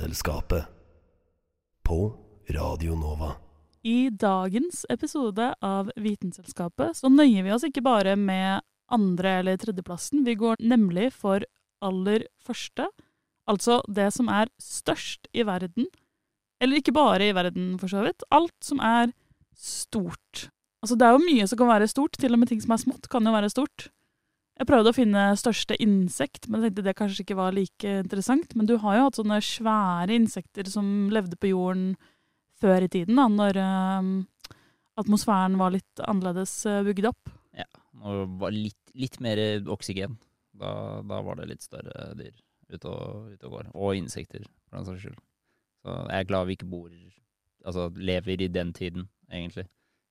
Vitenselskapet. På Radio Nova. I dagens episode av Vitenselskapet så nøyer vi oss ikke bare med andre- eller tredjeplassen. Vi går nemlig for aller første, altså det som er størst i verden. Eller ikke bare i verden, for så vidt. Alt som er stort. Altså Det er jo mye som kan være stort, til og med ting som er smått, kan jo være stort. Jeg prøvde å finne største insekt, men jeg tenkte det kanskje ikke var like interessant. Men du har jo hatt sånne svære insekter som levde på jorden før i tiden, da, når uh, atmosfæren var litt annerledes uh, opp. Ja, og var litt, litt mer oksygen. Da, da var det litt større dyr ute og, ute og går. Og insekter, for den saks skyld. Så jeg er glad vi ikke bor Altså lever i den tiden, egentlig.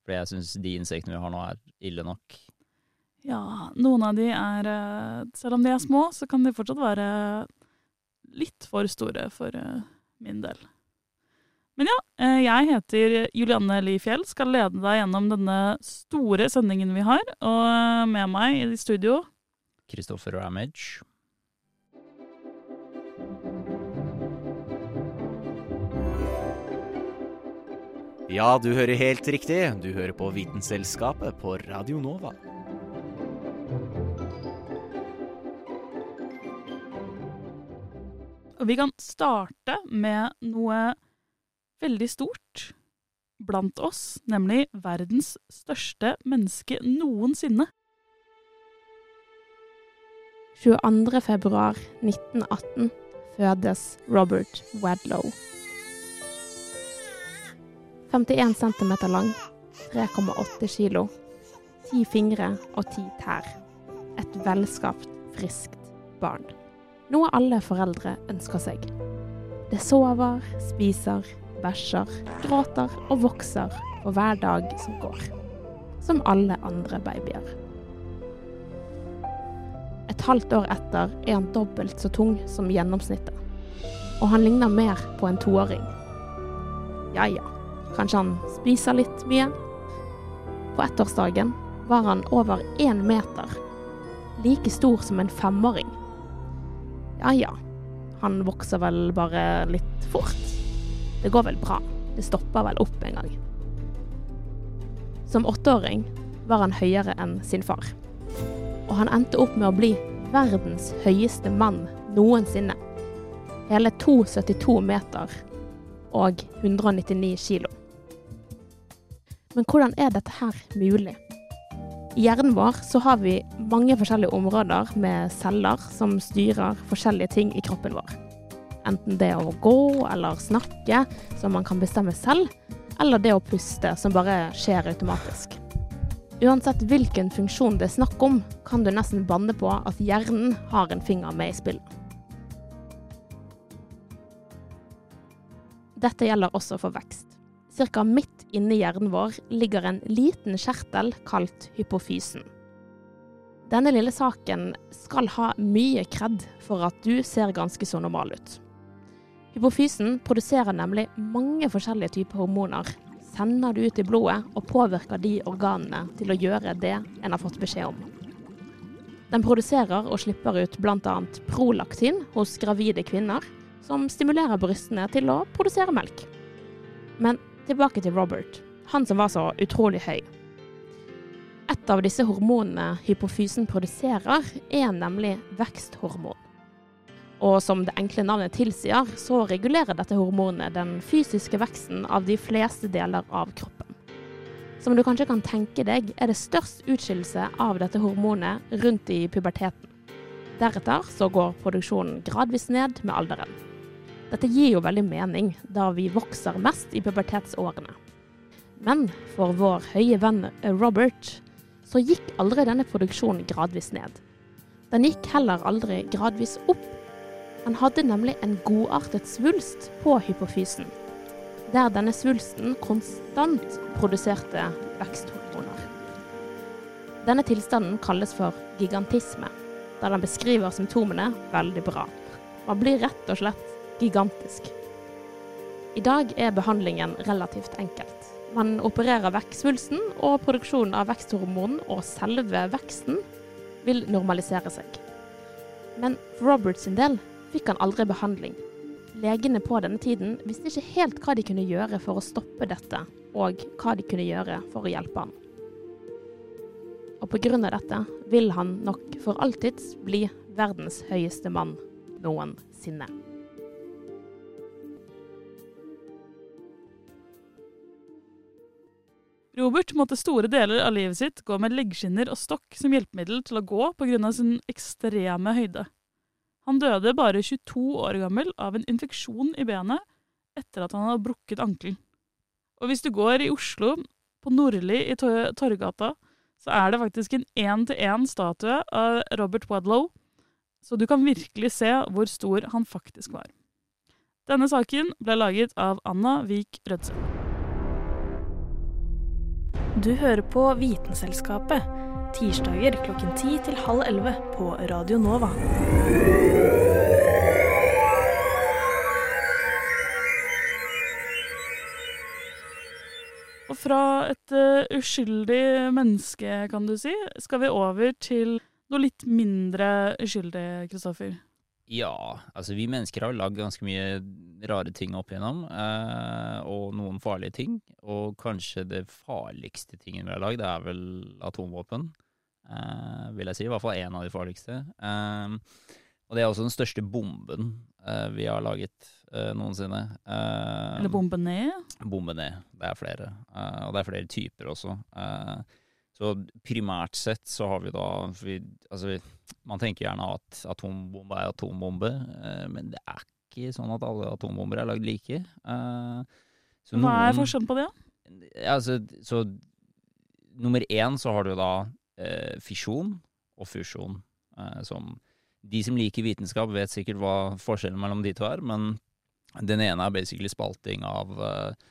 For jeg syns de insektene vi har nå, er ille nok. Ja, noen av de er eh, Selv om de er små, så kan de fortsatt være litt for store for eh, min del. Men ja, eh, jeg heter Julianne Li Fjell, skal lede deg gjennom denne store sendingen vi har. Og med meg i studio Kristoffer Ramage. Ja, du hører helt riktig. Du hører på Vitenselskapet på Radio Nova. Vi kan starte med noe veldig stort blant oss, nemlig verdens største menneske noensinne. 22. februar 1918 fødes Robert Wedlow. 51 cm lang, 3,8 kilo, 10 fingre og 10 tær. Et velskapt, friskt barn. Noe alle foreldre ønsker seg. Det sover, spiser, bæsjer, gråter og vokser for hver dag som går. Som alle andre babyer. Et halvt år etter er han dobbelt så tung som gjennomsnittet. Og han ligner mer på en toåring. Ja ja, kanskje han spiser litt mye. På ettårsdagen var han over én meter. Like stor som en femåring. Ja ja, han vokser vel bare litt fort. Det går vel bra. Det stopper vel opp en gang. Som åtteåring var han høyere enn sin far. Og han endte opp med å bli verdens høyeste mann noensinne. Hele 2,72 meter og 199 kilo. Men hvordan er dette her mulig? Hjernen vår så har vi mange forskjellige områder med celler som styrer forskjellige ting i kroppen vår. Enten det å gå eller snakke, som man kan bestemme selv, eller det å puste, som bare skjer automatisk. Uansett hvilken funksjon det er snakk om, kan du nesten banne på at hjernen har en finger med i spillet. Dette gjelder også for vekst. Cirka midt inni hjernen vår ligger en liten kjertel kalt hypofysen. Denne lille saken skal ha mye kred for at du ser ganske så normal ut. Hypofysen produserer nemlig mange forskjellige typer hormoner, sender det ut i blodet og påvirker de organene til å gjøre det en har fått beskjed om. Den produserer og slipper ut bl.a. prolaktin hos gravide kvinner, som stimulerer brystene til å produsere melk. Men tilbake til Robert, han som var så utrolig høy. Et av disse hormonene hypofysen produserer, er nemlig veksthormon. Og som det enkle navnet tilsier, så regulerer dette hormonet den fysiske veksten av de fleste deler av kroppen. Som du kanskje kan tenke deg, er det størst utskillelse av dette hormonet rundt i puberteten. Deretter så går produksjonen gradvis ned med alderen. Dette gir jo veldig mening, da vi vokser mest i pubertetsårene. Men for vår høye venn Robert så gikk aldri denne produksjonen gradvis ned. Den gikk heller aldri gradvis opp. Han hadde nemlig en godartet svulst på hypofysen, der denne svulsten konstant produserte veksthormoner. Denne tilstanden kalles for gigantisme, der den beskriver symptomene veldig bra. Man blir rett og slett gigantisk. I dag er behandlingen relativt enkelt. Man opererer vekk svulsten, og produksjonen av veksthormon og selve veksten vil normalisere seg. Men for Roberts sin del fikk han aldri behandling. Legene på denne tiden visste ikke helt hva de kunne gjøre for å stoppe dette, og hva de kunne gjøre for å hjelpe han. Og pga. dette vil han nok for alltids bli verdens høyeste mann noensinne. Robert måtte store deler av livet sitt gå med leggskinner og stokk som hjelpemiddel til å gå pga. sin ekstreme høyde. Han døde bare 22 år gammel av en infeksjon i benet etter at han hadde brukket ankelen. Og hvis du går i Oslo, på Nordli i Torgata, så er det faktisk en én-til-én-statue av Robert Wadlow, så du kan virkelig se hvor stor han faktisk var. Denne saken ble laget av Anna Vik Rødsel. Du hører på Vitenselskapet. Tirsdager klokken ti til halv 11 på Radio Nova. Og fra et uh, uskyldig menneske, kan du si, skal vi over til noe litt mindre uskyldig, Kristoffer. Ja, altså vi mennesker har lagd ganske mye rare ting opp igjennom, eh, og noen farlige ting. Og kanskje det farligste tingen vi har lagd, er vel atomvåpen, eh, vil jeg si. I hvert fall én av de farligste. Eh, og det er også den største bomben eh, vi har laget eh, noensinne. Eh, Eller bomben ned. Bomben ned. Det er flere. eh, og det er flere typer også. Eh, så primært sett så har vi da vi, Altså, vi, man tenker gjerne at atombombe er atombombe, eh, men det er ikke sånn at alle atombomber er lagd like. Eh, så Hva er forskjellen på det? ja, altså, så nummer én så har du da eh, fisjon og fusjon. Eh, som de som liker vitenskap, vet sikkert hva forskjellen mellom de to er, men den ene er basically spalting av eh,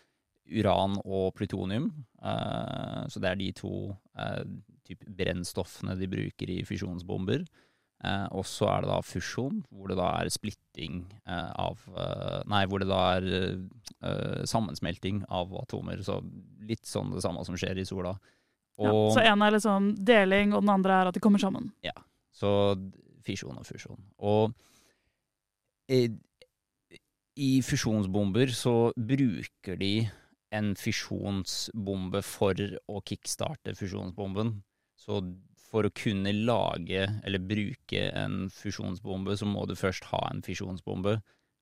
uran og plutonium. Eh, så det er de to typ brennstoffene de bruker i fisjonsbomber. Eh, og så er det da fusjon, hvor det da er splitting eh, av eh, Nei, hvor det da er eh, sammensmelting av atomer. Så litt sånn det samme som skjer i sola. Ja, så en er liksom deling, og den andre er at de kommer sammen. Ja. så fisjon og fusjon. Og eh, i fusjonsbomber så bruker de en fisjonsbombe for å kickstarte fusjonsbomben. Så for å kunne lage eller bruke en fusjonsbombe, så må du først ha en fisjonsbombe.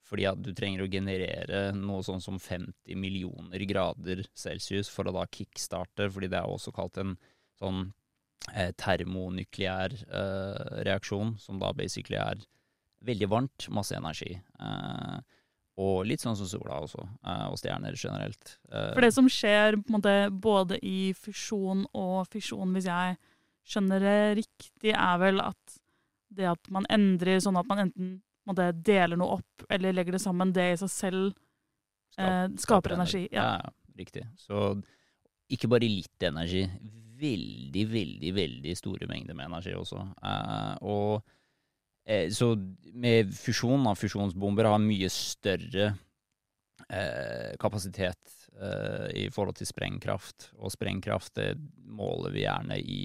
Fordi at du trenger å generere noe sånn som 50 millioner grader celsius for å da kickstarte, fordi det er også kalt en sånn eh, termonukleær eh, reaksjon, som da basically er veldig varmt, masse energi. Eh, og litt sånn som sola også, eh, og stjerner generelt. Eh, For det som skjer måte, både i fusjon og fisjon, hvis jeg skjønner det riktig, er vel at det at man endrer sånn at man enten måte, deler noe opp eller legger det sammen, det i seg selv eh, skaper energi. Ja. Ja, ja, riktig. Så ikke bare litt energi, veldig, veldig, veldig store mengder med energi også. Eh, og så med fusjonen av fusjonsbomber har mye større eh, kapasitet eh, i forhold til sprengkraft. Og sprengkraft det måler vi gjerne i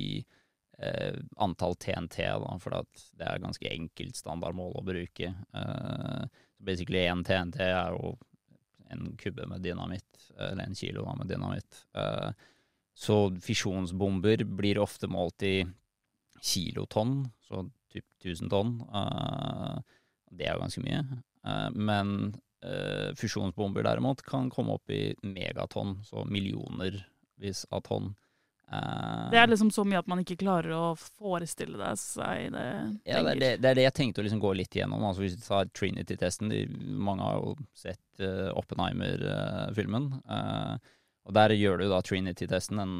eh, antall TNT, da, for det er ganske enkelt standardmål å bruke. Eh, basically én TNT er jo en kubbe med dynamitt, eller en kilo da, med dynamitt. Eh, så fisjonsbomber blir ofte målt i kilotonn, så typ 1000 tonn. Eh, det er jo ganske mye. Eh, men eh, fusjonsbomber derimot kan komme opp i megatonn, så millionervis av tonn. Det er liksom så mye at man ikke klarer å forestille det seg det Ja, det er det, det er det jeg tenkte å liksom gå litt igjennom. Altså Hvis du tar Trinity-testen Mange har jo sett uh, Oppenheimer-filmen. Uh, og der gjør du da Trinity-testen en,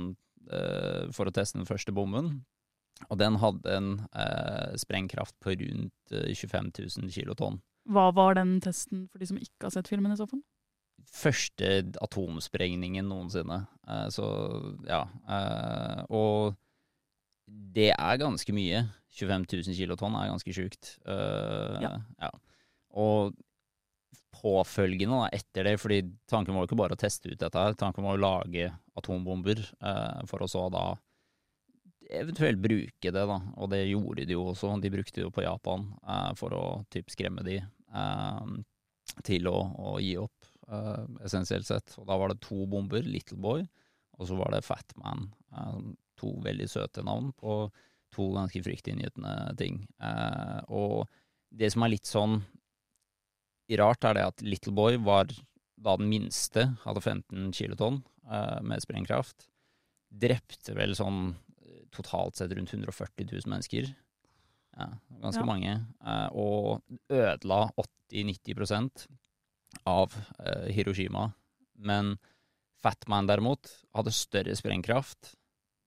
eh, for å teste den første bomben. Og den hadde en eh, sprengkraft på rundt eh, 25 000 kilotonn. Hva var den testen for de som ikke har sett filmen i så fall? Første atomsprengningen noensinne. Eh, så ja. Eh, og det er ganske mye. 25 000 kilotonn er ganske sjukt. Eh, Ja. ja. Og påfølgende da, etter det, fordi tanken var jo ikke bare å teste ut dette her, tanken var å lage atombomber eh, for å så da eventuelt bruke det, da. Og det gjorde de jo også. De brukte det jo på Japan eh, for å typ skremme de eh, til å, å gi opp, eh, essensielt sett. Og da var det to bomber, Little Boy, og så var det Fat Man. Eh, to veldig søte navn på to ganske fryktinngytende ting. Eh, og det som er litt sånn rart, er det at Little Boy var da den minste, hadde 15 kilotonn eh, med sprengkraft. Drepte vel sånn totalt sett rundt 140 000 mennesker. Ja, ganske Ja. mange. Eh, og ødela 80-90 av eh, Hiroshima. Men Fatman derimot hadde større sprengkraft,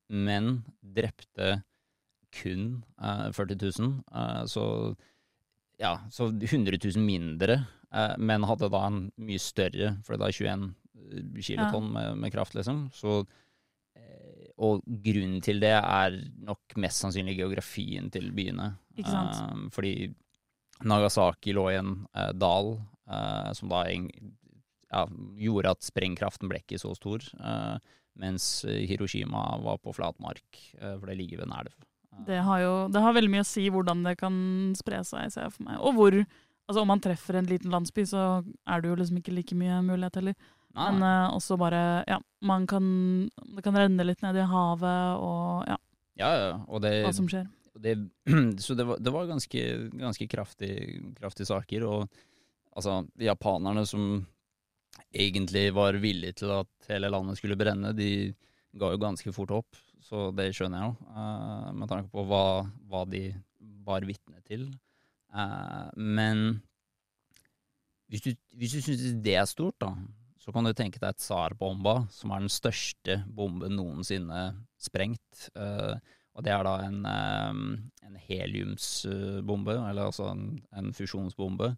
men drepte kun eh, 40 000. Eh, så ja, så 100 000 mindre, men hadde da en mye større, for det er 21 kilotonn med, med kraft, liksom. Så, og grunnen til det er nok mest sannsynlig geografien til byene. Eh, fordi Nagasaki lå i en uh, dal uh, som da en, ja, gjorde at sprengkraften ble ikke så stor, eh, mens Hiroshima var på flatmark, for det ligger ved en elv. Det har jo det har veldig mye å si hvordan det kan spre seg, ser jeg for meg. Og hvor Altså om man treffer en liten landsby, så er det jo liksom ikke like mye mulighet heller. Nei, Men eh, også bare Ja, man kan Det kan renne litt ned i havet, og ja, Ja, ja, og det, hva som skjer. det, så det var, det var ganske, ganske kraftig, kraftige saker. Og altså, japanerne som egentlig var villige til at hele landet skulle brenne, de ga jo ganske fort opp. Så det skjønner jeg jo, eh, med tanke på hva, hva de var vitne til. Eh, men hvis du, hvis du syns det er stort, da, så kan du tenke deg et tsarbomba, som er den største bomben noensinne sprengt. Eh, og det er da en, eh, en heliumsbombe, eller altså en, en fusjonsbombe,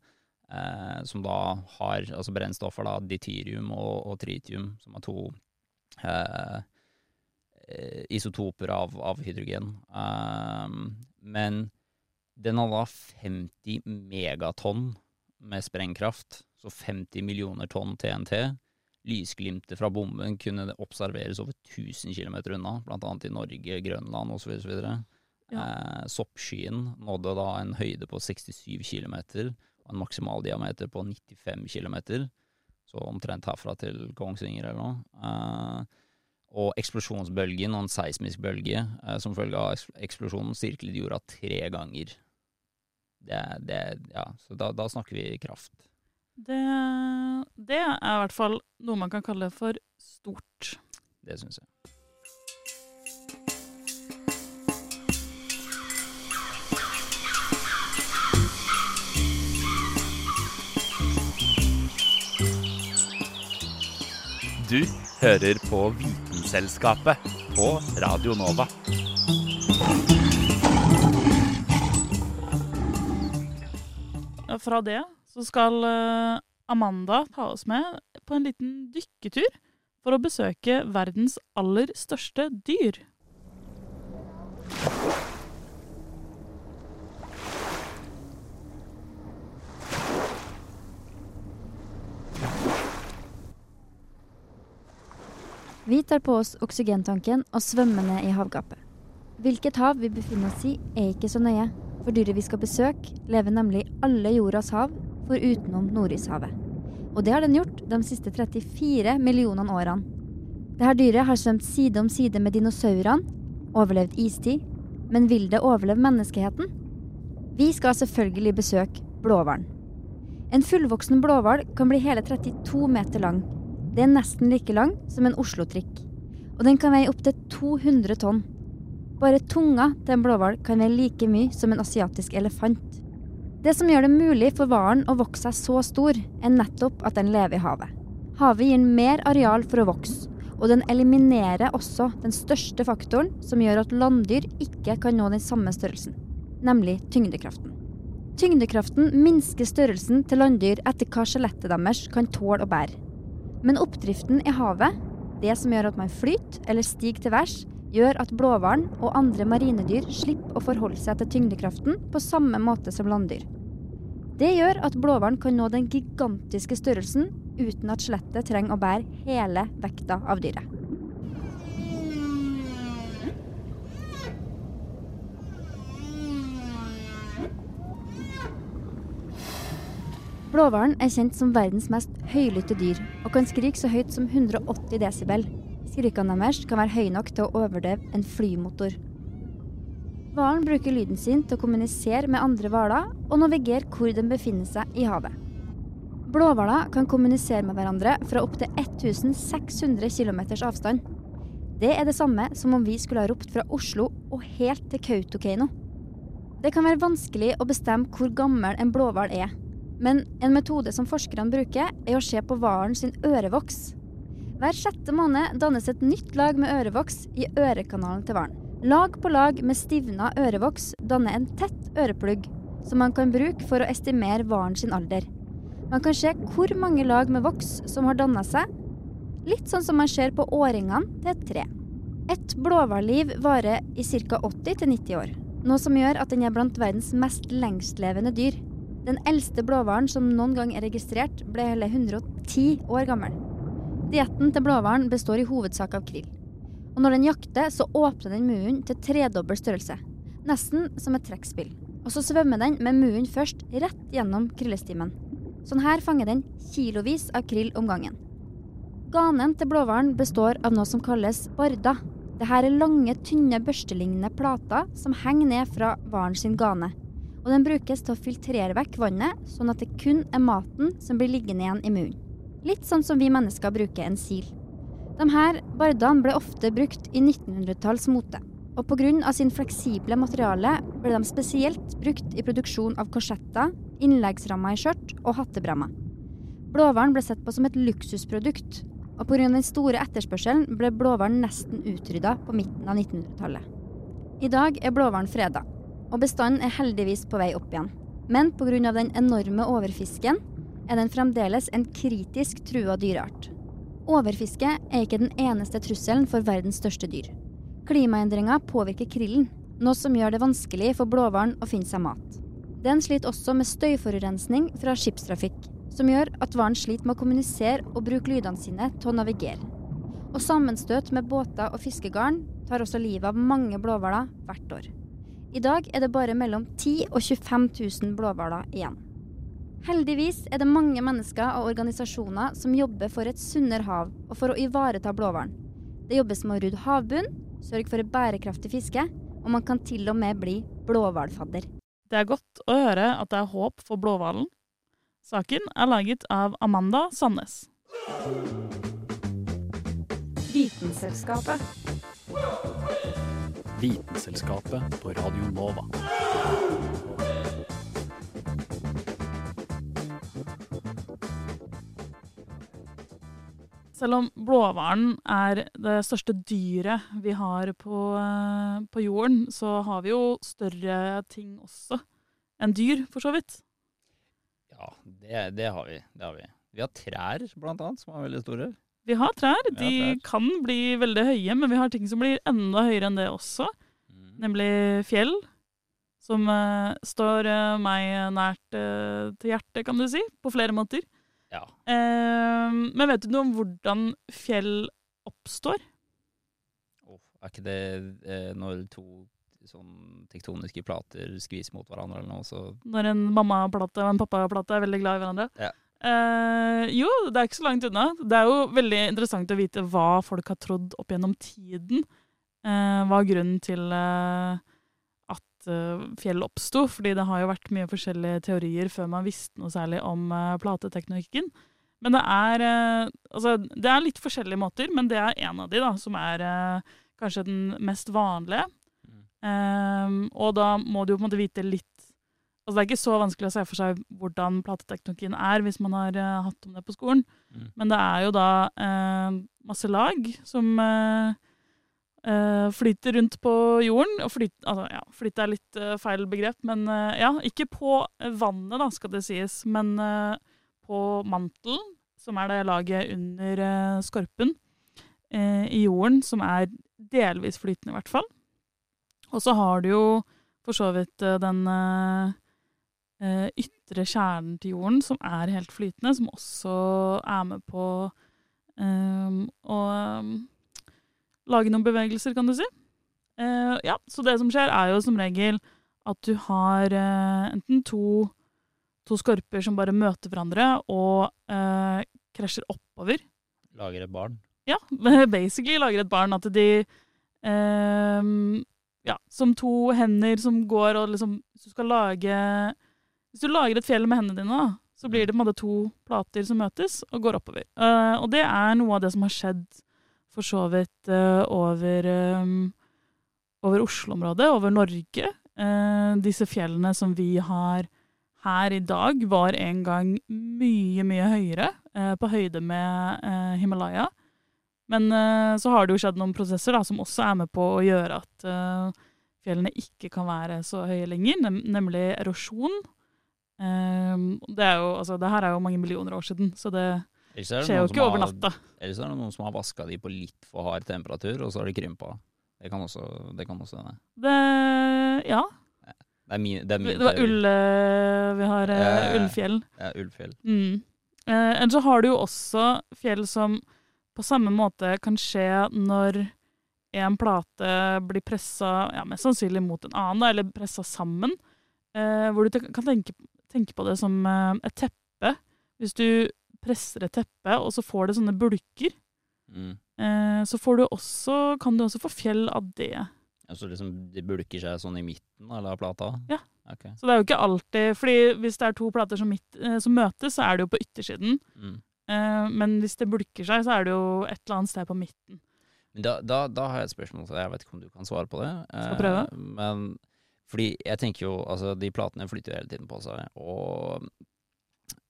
eh, som da har altså brennstoffer, da, dityrium og, og tritium, som er to eh, isotoper av, av hydrogen. Men den har da 50 megatonn med sprengkraft, så 50 millioner tonn TNT. Lysglimtet fra bomben kunne observeres over 1000 km unna, bl.a. i Norge, Grønland osv. Ja. Eh, soppskyen nådde da en høyde på 67 km og en maksimal diameter på 95 km. Så omtrent herfra til Kongsvinger eller noe. Eh, og eksplosjonsbølgen og en seismisk bølge eh, som følge av eks- eksplosjonen sirklet jorda tre ganger. Det, det, ja, så da, da snakker vi kraft. Det, det er i hvert fall noe man kan kalle for stort. Det syns jeg. Du hører på Vitenselskapet på Radio Nova. Fra det så skal eh, Amanda ta oss med på en liten dykketur for å besøke verdens aller største dyr. Vi tar på oss oksygentanken og svømmer ned i havgapet. Hvilket hav vi befinner oss i, er ikke så nøye, for dyret vi skal besøke, lever nemlig i alle jordas hav, for utenom Nordishavet. Og det har den gjort de siste 34 millionene årene. Dette dyret har svømt side om side med dinosaurene, overlevd istid, men vil det overleve menneskeheten? Vi skal selvfølgelig besøke blåhvalen. En fullvoksen blåhval kan bli hele 32 meter lang. Det er nesten like lang som en Oslo-trikk. Og den kan veie opptil 200 tonn. Bare tunga til en blåhval kan veie like mye som en asiatisk elefant. Det som gjør det mulig for hvalen å vokse seg så stor, er nettopp at den lever i havet. Havet gir mer areal for å vokse, Og den eliminerer også den største faktoren som gjør at landdyr ikke kan nå den samme størrelsen, nemlig tyngdekraften. Tyngdekraften minsker størrelsen til landdyr etter hva skjelettet deres kan tåle å bære. Men oppdriften i havet, det som gjør at man flyter eller stiger til værs, gjør at blåhvalen og andre marinedyr slipper å forholde seg til tyngdekraften på samme måte som landdyr. Det gjør at blåhvalen kan nå den gigantiske størrelsen uten at skjelettet trenger å bære hele vekta av dyret. Blåhvalen er kjent som verdens mest høylytte dyr, og kan skrike så høyt som 180 desibel. Skrikene deres kan være høye nok til å overdøve en flymotor. Hvalen bruker lyden sin til å kommunisere med andre hvaler og navigere hvor den befinner seg i havet. Blåhvaler kan kommunisere med hverandre fra opptil 1600 km avstand. Det er det samme som om vi skulle ha ropt fra Oslo og helt til Kautokeino. Det kan være vanskelig å bestemme hvor gammel en blåhval er, men en metode som forskerne bruker, er å se på hvalen sin ørevoks. Hver sjette måned dannes et nytt lag med ørevoks i ørekanalen til hvalen. Lag på lag med stivna ørevoks danner en tett øreplugg, som man kan bruke for å estimere hvalen sin alder. Man kan se hvor mange lag med voks som har danna seg, litt sånn som man ser på årringene til et tre. Et blåhvalliv varer i ca. 80-90 år, noe som gjør at den er blant verdens mest lengstlevende dyr. Den eldste blåhvalen som noen gang er registrert, ble hele 110 år gammel. Dietten til blåhvalen består i hovedsak av krill. Og når den jakter, så åpner den munnen til tredobbel størrelse. Nesten som et trekkspill. Og så svømmer den med munnen først rett gjennom krillestimen. Sånn her fanger den kilovis av krill om gangen. Ganen til blåhvalen består av noe som kalles barda. Dette er lange, tynne, børstelignende plater som henger ned fra hvalen sin gane. Og den brukes til å filtrere vekk vannet, sånn at det kun er maten som blir liggende igjen i munnen. Litt sånn som vi mennesker bruker en sil. De her bardene ble ofte brukt i 1900-talls mote. Og pga. sin fleksible materiale ble de spesielt brukt i produksjon av korsetter, innleggsrammer i skjørt og hattebremmer. Blåhvalen ble sett på som et luksusprodukt, og pga. den store etterspørselen ble blåhvalen nesten utrydda på midten av 1900-tallet. I dag er blåhvalen freda, og bestanden er heldigvis på vei opp igjen. Men pga. den enorme overfisken er den fremdeles en kritisk trua dyreart. Overfiske er ikke den eneste trusselen for verdens største dyr. Klimaendringer påvirker krillen, noe som gjør det vanskelig for blåhvalen å finne seg mat. Den sliter også med støyforurensning fra skipstrafikk, som gjør at hvalen sliter med å kommunisere og bruke lydene sine til å navigere. Og sammenstøt med båter og fiskegarn tar også livet av mange blåhvaler hvert år. I dag er det bare mellom 10 og 25 000 blåhvaler igjen. Heldigvis er det mange mennesker og organisasjoner som jobber for et sunnere hav og for å ivareta blåhvalen. Det jobbes med å rydde havbunnen, sørge for et bærekraftig fiske, og man kan til og med bli blåhvalfadder. Det er godt å høre at det er håp for blåhvalen. Saken er laget av Amanda Sandnes. Vitenselskapet. Vitenselskapet på Radio Nova. Selv om blåhvalen er det største dyret vi har på, eh, på jorden, så har vi jo større ting også enn dyr, for så vidt. Ja, det, det, har vi, det har vi. Vi har trær, blant annet, som er veldig store. Vi har trær. De har trær. kan bli veldig høye, men vi har ting som blir enda høyere enn det også. Mm. Nemlig fjell, som uh, står uh, meg nært uh, til hjertet, kan du si, på flere måter. Ja. Eh, men vet du noe om hvordan fjell oppstår? Åh, er ikke det eh, når to sånn tektoniske plater skvis mot hverandre eller noe, så Når en mammaplate og en pappaplate er veldig glad i hverandre? Ja. Eh, jo, det er ikke så langt unna. Det er jo veldig interessant å vite hva folk har trodd opp gjennom tiden. Eh, hva grunnen til eh, fjell oppsto? Fordi det har jo vært mye forskjellige teorier før man visste noe særlig om eh, plateteknikken. Men det er, eh, altså, det er litt forskjellige måter, men det er en av de da, som er eh, kanskje den mest vanlige. Mm. Ehm, og da må du jo på en måte vite litt Altså Det er ikke så vanskelig å se for seg hvordan plateteknologien er hvis man har uh, hatt om det på skolen. Mm. Men det er jo da uh, masse lag som eh, eh, flyter rundt på jorden. Og flyt, altså, ja, flyte er litt uh, feil begrep, men uh, ja, ikke på vannet, da, skal det sies, men på mantelen, som er det laget under skorpen i jorden, som er delvis flytende, i hvert fall. Og så har du jo for så vidt den ytre kjernen til jorden, som er helt flytende, som også er med på å eh, lage noen bevegelser, kan du si. Uh, ja, så det som skjer, er jo som regel at du har uh, enten to, to skorper som bare møter hverandre og uh, krasjer oppover. Lager et barn. Ja, basically lager et barn at de Ja, som to hender som går og liksom Hvis du skal lage Hvis du lager et fjell med hendene dine, da, så blir det på en måte to plater som møtes og går oppover. Og det er noe av det som har skjedd for så vidt eh, over ehm, over Oslo-området, over Norge. Eh, disse fjellene som vi har her i dag, var en gang mye, mye høyere, eh, på høyde med eh, Himalaya. Men eh, så har det jo skjedd noen prosesser da, som også er med på å gjøre at eh, fjellene ikke kan være så høye lenger, nem nemlig erosjon. Eh, det, er jo, altså, det her er jo mange millioner år siden, så det skjer jo ikke over natta. Ellers er det noen som har vaska de på litt for hard temperatur, og så har de krympa. Det kan også det kan også hende. Det, ja, Det er min, det er min det var ull... eh, Vi har eh, ja. ullfjell. Ja, Ullfjell. Mm. Eh, Ellers så har du jo også fjell som på samme måte kan skje når en plate blir pressa ja, mest sannsynlig mot en annen, eller pressa sammen. Eh, hvor du kan tenke, tenke på det som eh, et teppe. Hvis du presser et teppe, og så får det sånne bulker, Mm. eh, så får du også, kan du også få fjell av det. Så liksom de bulker seg sånn i midten eller, av plata? Ja. Okay. Så det er jo ikke alltid fordi hvis det er to plater som, midt, eh, som møtes, så er det jo på yttersiden. Mm. Eh, men hvis det bulker seg, så er det jo et eller annet sted på midten. Da, da, da har jeg et spørsmål til deg. Jeg vet ikke om du kan svare på det. Skal prøve. Men fordi jeg tenker jo Altså, de platene flytter jo hele tiden på seg, og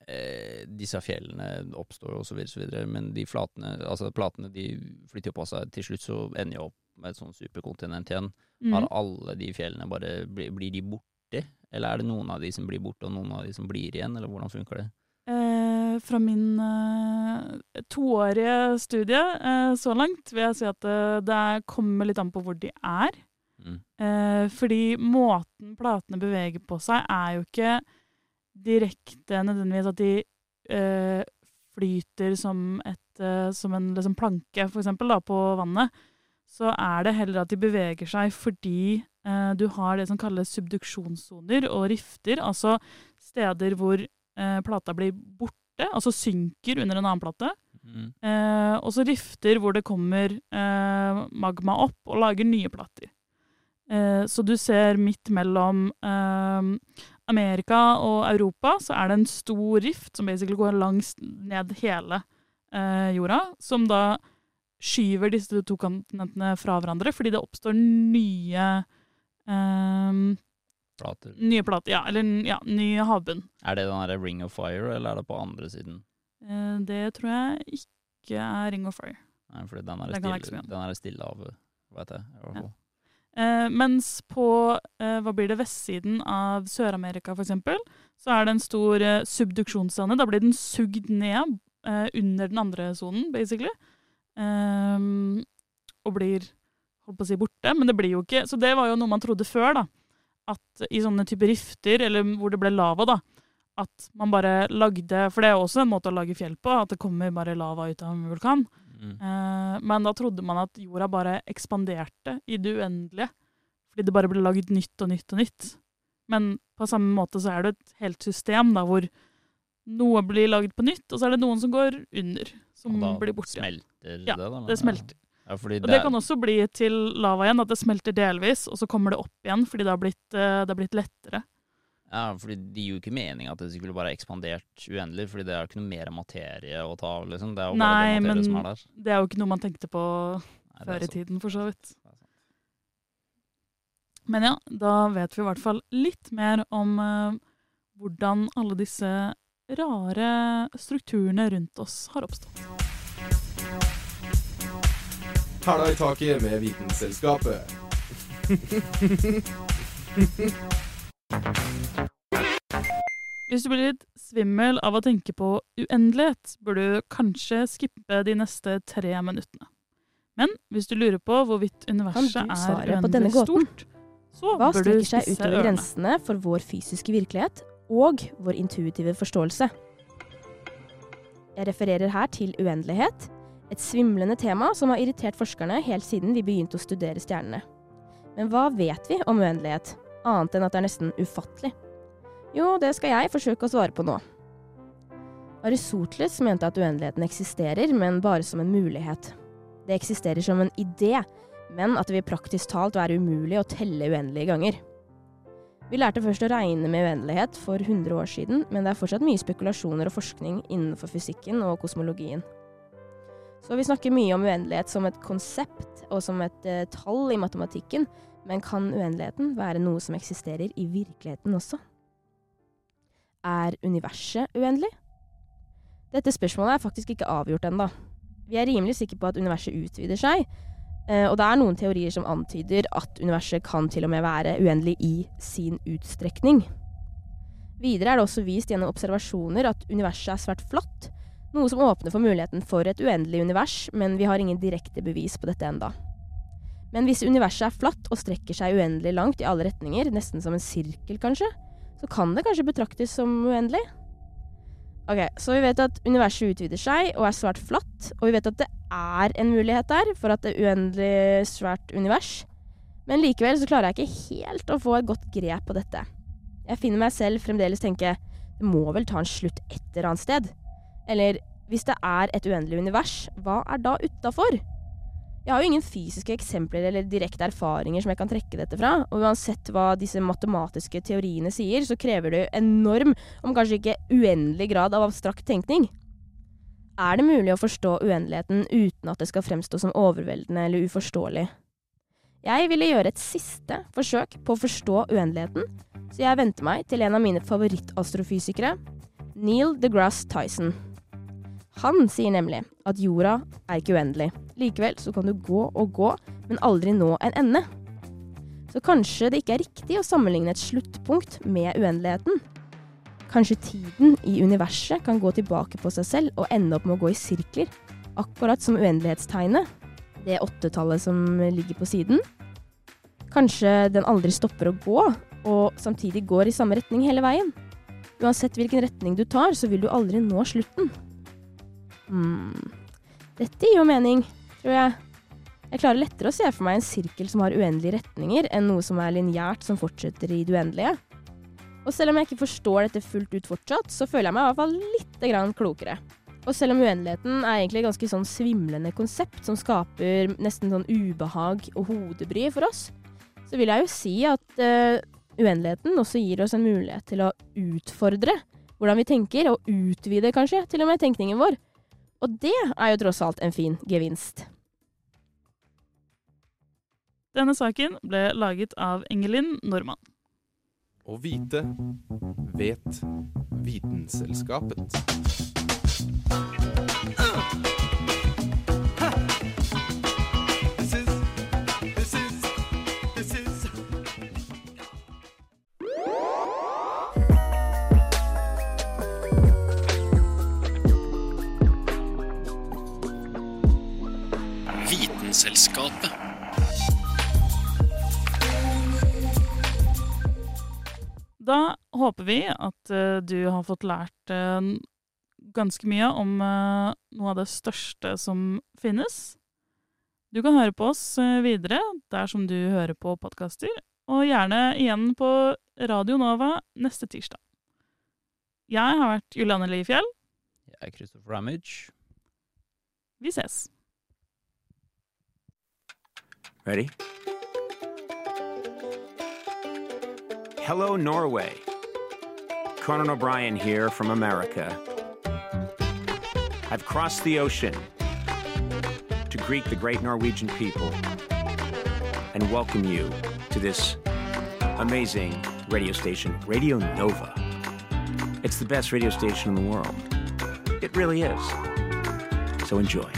eh, disse fjellene oppstår videre, men de flatene, altså platene de flytter jo på seg. Til slutt så ender jeg opp med et sånn superkontinent igjen. Mm. Har alle de fjellene bare blir, blir de borte? Eller er det noen av de som blir borte, og noen av de som blir igjen, eller hvordan funker det? Eh, fra min eh, toårige studie eh, så langt vil jeg si at eh, det kommer litt an på hvor de er. Mm. Eh, fordi måten platene beveger på seg, er jo ikke direkte nødvendigvis at de eh, flyter som, et, eh, som en liksom, planke, for eksempel, da, på vannet. Så er det heller at de beveger seg fordi eh, du har det som kalles subduksjonssoner og rifter, altså steder hvor eh, plata blir borte, altså synker under en annen plate. Mm. Eh, og så rifter hvor det kommer eh, magma opp og lager nye plater. Så du ser midt mellom Amerika og Europa, så er det en stor rift som basically går langs ned hele eh, jorda, som da skyver disse to kontinentene fra hverandre, fordi det oppstår nye eh, Plater. Nye plater, ja. Eller ja, ny havbunn. Er det den der Ring of Fire, eller er det på andre siden? Eh, det tror jeg ikke er Ring of Fire. Nei, fordi den er stille, er stille av, vet jeg. i hvert Ja. Eh, mens på eh, hva blir det, vestsiden av Sør-Amerika eksempel, så er det en stor eh, subduksjonssone. Da blir den sugd ned eh, under den andre sonen, basically. Ehm, og blir holdt på å si borte. Men det blir jo ikke Så det var jo noe man trodde før, da. At i sånne typer rifter, eller hvor det ble lava, da, at man bare lagde For det er også en måte å lage fjell på, at det kommer bare lava ut av en vulkan. Mm. Eh, men da trodde man at jorda bare ekspanderte i det uendelige. Fordi det bare ble laget nytt og nytt og nytt. Men på samme måte så er det et helt system da, hvor noe blir laget på nytt, og så er det noen som går under. Som da blir borte. smelter ja, det, da? det smelter. Ja, fordi Og det kan også bli til lava igjen, at det smelter delvis, og så kommer det opp igjen fordi det har blitt, eh, det har blitt lettere. Ja, fordi det gir jo ikke mening at det skulle bare ekspandert uendelig, fordi det er jo ikke noe mer materie å ta av, liksom. Det er jo bare Nei, det materie men som er der. det er jo ikke noe man tenkte på Nei, før i tiden, for så vidt. Men ja, da vet vi i hvert fall litt mer om uh, hvordan alle disse rare strukturene rundt oss har oppstått. Hæla i taket med Vitenselskapet. Hvis du blir litt svimmel av å tenke på uendelighet, bør du kanskje skippe de neste tre minuttene. Men hvis du lurer på hvorvidt universet er uendelig stort, så Hva bør du spisse seg utover ørene. grensene for vår fysiske virkelighet og vår intuitive forståelse? Jeg refererer her til uendelighet, et svimlende tema som har irritert forskerne helt siden vi begynte å studere stjernene. Men hva vet vi om uendelighet, annet enn at det er nesten ufattelig? Jo, det skal jeg forsøke å svare på nå. Aristoteles mente at uendeligheten eksisterer, men bare som en mulighet. Det eksisterer som en idé, men at det vil praktisk talt være umulig å telle uendelige ganger. Vi lærte først å regne med uendelighet for 100 år siden, men det er fortsatt mye spekulasjoner og forskning innenfor fysikken og kosmologien. Så vi snakker mye om uendelighet som et konsept og som et eh, tall i matematikken, men kan uendeligheten være noe som eksisterer i virkeligheten også? Er universet uendelig? Dette spørsmålet er faktisk ikke avgjort ennå. Vi er rimelig sikre på at universet utvider seg, Eh, og det er noen teorier som antyder at universet kan til og med være uendelig i sin utstrekning. Videre er det også vist gjennom observasjoner at universet er svært flatt, noe som åpner for muligheten for et uendelig univers, men vi har ingen direkte bevis på dette enda. Men hvis universet er flatt og strekker seg uendelig langt i alle retninger, nesten som en sirkel kanskje, så kan det kanskje betraktes som uendelig? Ok, Så vi vet at universet utvider seg og er svært flatt, og vi vet at det er en mulighet der for at det er uendelig svært univers. Men likevel så klarer jeg ikke helt å få et godt grep på dette. Jeg finner meg selv fremdeles tenke det må vel ta en slutt et eller annet sted. Eller hvis det er et uendelig univers, hva er da utafor? Jeg har jo ingen fysiske eksempler eller direkte erfaringer som jeg kan trekke dette fra, og uansett hva disse matematiske teoriene sier, så krever det enorm, om kanskje ikke uendelig grad av abstrakt tenkning. Er det mulig å forstå uendeligheten uten at det skal fremstå som overveldende eller uforståelig? Jeg ville gjøre et siste forsøk på å forstå uendeligheten, så jeg venter meg til en av mine favorittastrofysikere, Neil deGrasse Tyson. Han sier nemlig at jorda er ikke uendelig. Likevel så kan du gå og gå, men aldri nå en ende. Så kanskje det ikke er riktig å sammenligne et sluttpunkt med uendeligheten. Kanskje tiden i universet kan gå tilbake på seg selv og ende opp med å gå i sirkler, akkurat som uendelighetstegnet, det åttetallet som ligger på siden. Kanskje den aldri stopper å gå, og samtidig går i samme retning hele veien. Uansett hvilken retning du tar, så vil du aldri nå slutten. Hmm. Dette gir jo mening, tror jeg. Jeg klarer lettere å se for meg en sirkel som har uendelige retninger, enn noe som er lineært som fortsetter i det uendelige. Og selv om jeg ikke forstår dette fullt ut fortsatt, så føler jeg meg i hvert fall litt grann klokere. Og selv om uendeligheten er egentlig et ganske sånn svimlende konsept som skaper nesten sånn ubehag og hodebry for oss, så vil jeg jo si at uh, uendeligheten også gir oss en mulighet til å utfordre hvordan vi tenker, og utvide kanskje til og med tenkningen vår. Og det er jo tross alt en fin gevinst. Denne saken ble laget av Engelin Normann. Å vite vet Vitenselskapet. Vitenselskapet. Da håper vi at eh, du har fått lært eh, ganske mye om eh, noe av det største som finnes. Du kan høre på oss videre der som du hører på podkaster, og gjerne igjen på Radio Nova neste tirsdag. Jeg har vært Julianne Liefjell. Jeg er Christopher Ramage. Vi ses. Ready? Hello, Norway. Conan O'Brien here from America. I've crossed the ocean to greet the great Norwegian people and welcome you to this amazing radio station, Radio Nova. It's the best radio station in the world. It really is. So enjoy.